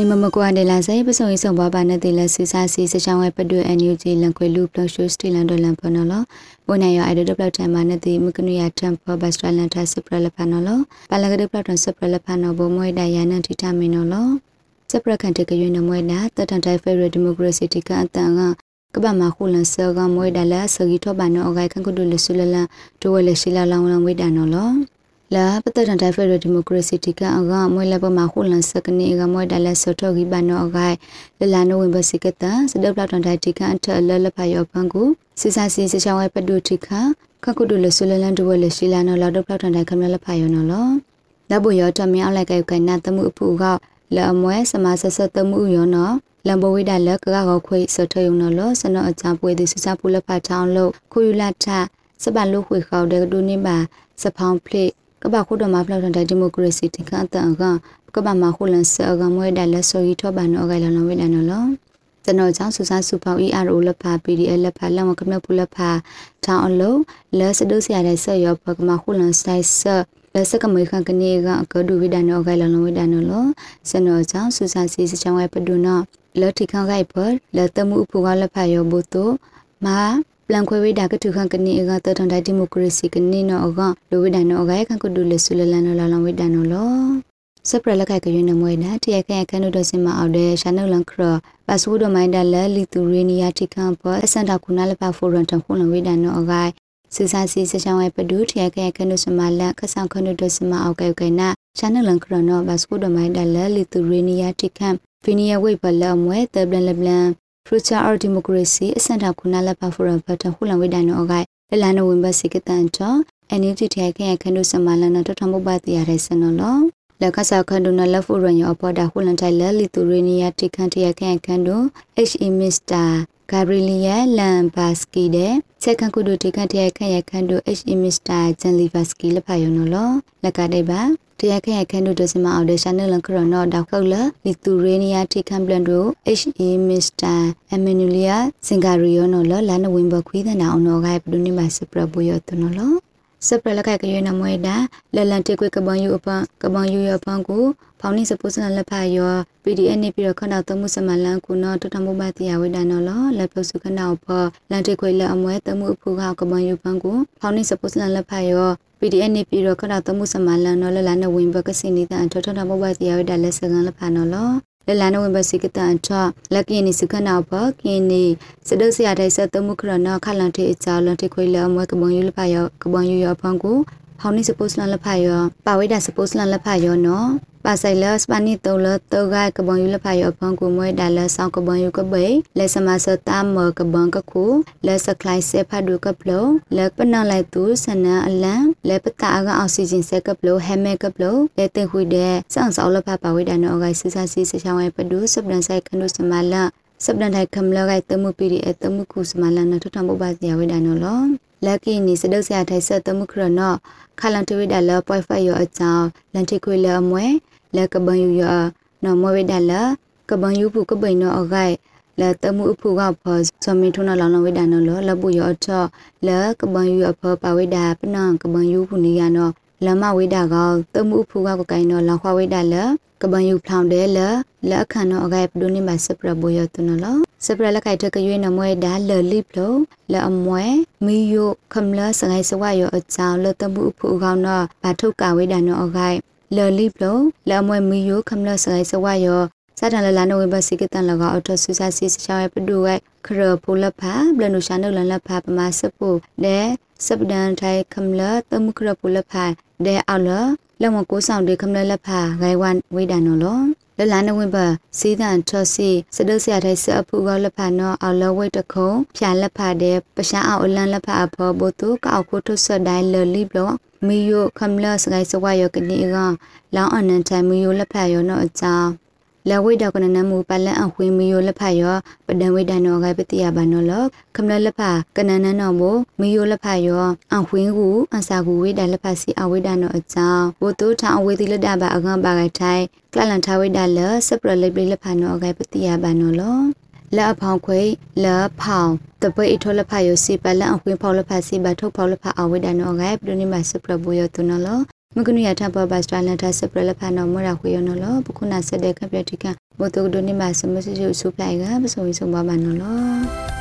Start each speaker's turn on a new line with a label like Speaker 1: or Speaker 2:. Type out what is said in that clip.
Speaker 1: နေမမကွာနေလာစေပစုံရေးဆောင်ပါပါနဲ့တေလဆူစာစီစချောင်းဝဲပတွအန်ယူဂျီလန်ခွေလူပလရှိုစတီလန်ဒလန်ဖနော်လဘိုနေရအဲ့ဒပလတ်တမ်မာနဲ့တေမကနူယာတမ်ဖဘတ်စထလန်တာစပရလဖနော်လပါလကဒပလတ်တမ်စပရလဖနော်ဘိုမွေဒယာနန်တီတာမီနော်လစပရခန်တကရွေးနမွေနာတတန်တိုင်ဖေရဒီမိုကရေစီတီကအတန်ကကပမာခုလန်ဆောကမွေဒလာဆဂီထောဘာနောအဂိုင်ခန်ကုဒလဆူလလန်တိုဝဲလရှိလာလောင်းလောင်းဝေဒနော်လော လာပတတန်တိုင်ဖရဒီမိုကရေစီတီကအကမွေလပမာခုလန်စကနေကမွေဒလာဆောထောဂီဘာနောအဂိုင်လလာနိုဝင်ဘာစီကတစဒပလတန်တိုင်တီကအထလလဖာယောဖန်ကိုစီစာစီစချောင်းဝဲပဒုတီခခကုဒလဆူလလန်တိုဝဲလရှိလာနော်လာဒပလတန်တိုင်ခမလဖာယောနော်လောလဘယောတမြောက်လိုက်ကဲကဲနာတမှုအဖူကလအမွဲစမဆဆတမှုယောနော်လမ်ဘဝိဒါလကကောခွေစထယုံနော်လစနောအချပွေဒီစစပူလဖာချောင်းလို့ခုယူလာထစပလုခွေခေါတဲ့ဒုနေပါစဖောင်းဖလစ် ကဘာခုဒမဖလောက်တဲ့ဒီမိုကရေစီတခန့်တန်ကကဘာမခုလန်ဆောကမွေဒါလဆိုရီထောဘာနောဂိုင်လောဝိဒါနော်လောကျွန်တော်ကြောင့်စူစာစုပေါင်း ERO လက်ဖာ PDF လက်ဖာလောင်ကမပူလက်ဖာထောင်းအလုံးလက်စဒုစရတဲ့ဆက်ရောပကမခုလန်ဆိုင်ဆက်လက်စကမေခကနေကအကဒူဝိဒါနောဂိုင်လောဝိဒါနော်လောစနော်ကြောင့်စူစာစီစချောင်းဝဲပဒုနောလက်ထိခေါင်ဂိုက်ဖော်လက်တမှုအဖူကလက်ဖာရောဘုတိုမာ ပလန်ခွေဝိဒါကထုခန်ကနေအကတတန်တိုင်ဒီမိုကရေစီကနေနော်အကလိုဝိဒါနော်အကရခန်ကဒူလဆူလလန်နော်လာလန်ဝိဒါနော်လောစပရလခိုင်ကရွေးနမွေနာတရခဲခန်တို့စင်မအောင်တဲ့ရှာနုလန်ခရပတ်စဝဒမိုင်းဒါလလီတူရီနီယာတိခန်ပေါ်အစန်တာခုနာလပဖိုရန်တခုလဝိဒါနော်အကစူစာစီစချောင်းဝဲပဒူထရခဲခန်တို့စမလခဆောင်ခန်တို့စမအောင်ကဲကဲနာရှာနုလန်ခရနော်ပတ်စဝဒမိုင်းဒါလလီတူရီနီယာတိခန်ဖီနီယဝိပလမွဲတဘလန်လဘလန် Future of Democracy အစံတာခုနလက်ပါဖိုရဘတ်ဟူလန်ဝိဒန်နောဂိုင်လလန်နဝင်ဘစီကတန်ချော NUG ထိုင်ခဲခန္ဒုစမလန်နတထမဘတ်ရရဲစနလောလက်ကစားခန္ဒုနလက်ဖိုရညောပေါ်တာဟူလန်ထိုင်လက်လီတူရီနီယာတိခန်တရခဲခန္ဒု HE Mr. Gabrielia Lambaski တဲ့ချက်ခန်ကုဒုတိခန်တရခဲခန္ဒု HE Mr. Jan Livaski လက်ဖာယောနော်လက်ကတဲ့ပါတရခဲခန်ဒုဒစမအော်ဒေရှာနယ်လန်ခရနောဒေါခောလလီတူရေနီယာတီကန်ဘလန်ဒို HE Mr. Emanuelia Singario နော်လလနဝင်ဘခွေးတဲ့နာအောင်နော်ဂိုင်ပဒုနိမစပရဘူယောတနော်လော စပရလကကရွေးနမွေတာလလန်တေကွေကပန်ယူအပန်ကပန်ယူရပန်ကိုဖောင်နိစပုစနလက်ဖာယော PDF နေပြီးတော့ခဏသုံးမှုစမလန်ကုနောတထမှုပါတိယဝိဒါနော်လောလက်ပုစုခဏအဖောလန်တေခွေလက်အမွဲတမှုအဖူခကပန်ယူပန်ကိုဖောင်နိစပုစနလက်ဖာယော PDF နေပြီးတော့ခဏသုံးမှုစမလန်နော်လလနဝင်ဘကစင်းနေတဲ့ထထထမှုပါတိယဝိဒါလက်စကန်လက်ဖာနော်လော လလနဝင်ဘစီကတန်ချလက်ကင်းနီစခနာဘကင်းနီစဒုစရတဲ့စတမှုခရနခလန်တေအချာလန်တေခွေလအမွဲကပန်ယူလက်ဖာယောကပန်ယူရဖန်ကိုဟောင်းနိစပုစလန်လက်ဖာယောပါဝိဒါစပုစလန်လက်ဖာယောနော် ပါဆိုင်လစပနီတုံလတောဂိုင်ကဘွန်ယူလဖာယောဖန်ကိုမွဲဒါလဆောင်ကဘွန်ယူကဘေလက်စမဆတာမကဘန်ကခုလက်စကလိုက်ဆေဖာဒုကပလောလက်ပနလိုက်သူစနန်အလန်လက်ပတာကအောက်ဆီဂျင်ဆက်ကပလောဟဲမဲကပလောလက်တဲ့ခွေတဲ့စောင့်ဆောင်လဖာပါဝိဒါနောဂိုင်ဆဆစီစချောင်းဝဲပဒုစပဒန်ဆိုင်ခနုစမလာစပဒန်ထိုင်ခမလဂိုင်တမှုပီဒီအတမှုခုစမလာနထထမဘပါစီယဝိဒါနောလောလက်ကီနီစဒုတ်ဆရာထိုင်ဆက်တမှုခရနောခလန်တဝိဒါလပွိုင်ဖိုင်ယောအချောင်းလန်တီခွေလအမွဲ လကဘန်ယူရနော်မဝိဒါလကဘန်ယူဖုကပိနောအဂိုင်လတမှုအဖုကဖောစမီထုနာလောင်လောင်ဝိဒါနော်လပူရောအချောလကဘန်ယူအဖောပါဝိဒါပနံကဘန်ယူဖုနီရနော်လမဝိဒါကောတမှုအဖုကကကိုင်နော်လောက်ခွာဝိဒါလကဘန်ယူဖောင်တယ်လလအခန့်နော်အဂိုင်ပဒုန်မစပရဘူယတုနော်လစပရလက်ခိုက်တကရွေးနမွဲဒါလလိပလောလအမွဲမီယိုခမလစငိုင်စဝယောအချောင်းလတမှုအဖုကောင်းနော်ဘာထုတ်ကဝိဒါနော်အဂိုင် လလိပလောလမွဲမီယိုခမလစငိုင်စဝယောစတန်လလနဝဘစီကတန်လကအထဆူစာစီစချောင်းပဒူဝဲခရပူလဖာဘလနုရှာနုလလဖာပမာစပူဒေစပဒန်ထိုင်ခမလတမှုခရပူလဖာဒေအော်လလမကိုဆောင်ဒေခမလလဖာဂိုင်ဝန်ဝိဒါနော်လော လလနဝင်းပါစီဒန်ထော်စီစဒုဆရာထိုင်စအဖူကလဖာနော်အော်လဝိတခုံဖြာလက်ဖာတဲ့ပရှာအောင်အလန်လက်ဖာအဖောဘိုတုကောက်ခုထုဆဒိုင်လလိဘလောမီယိုခမလစဂိုင်စဝါယောကနေကလောင်းအနန်တိုင်မီယိုလက်ဖာယောနော်အကြောင်း လဝိဒကနနမူပလန်အခွေမီယိုလက်ဖာယောပဒံဝိဒနောဂိုင်ပတိယဘာနောလခမလလက်ဖာကနနနနောဘောမီယိုလက်ဖာယောအခွင်းကူအစာကူဝိဒလက်ဖာစီအဝိဒနောအကြောင်းဘိုတိုထောင်အဝေတိလက်ဒဘာအကံပါဂိုင်ထိုင်ကလလန်ထဝိဒလစပရလိပလိလက်ဖာနောဂိုင်ပတိယဘာနောလောလက်အဖောင်ခွေလက်ဖောင်တပိတ်ထောလက်ဖာယစီပလန်အခွင့်ဖောက်လက်ဖာစီဘထုတ်ဖောက်လက်ဖာအဝိဒနောဂိုင်ပဒုနိမစပရဘူယတုနလော မကနုရထပ်ပေါ်ဘတ်စတလန်တာစပရလဖာနော်မရခွေရနော်လပခုနာဆက်တဲ့ကပ်ပြတိကမိုတုဒိုနေမဆမဆူဆူပလိုက်ကပစုံစုံပါမနော်လော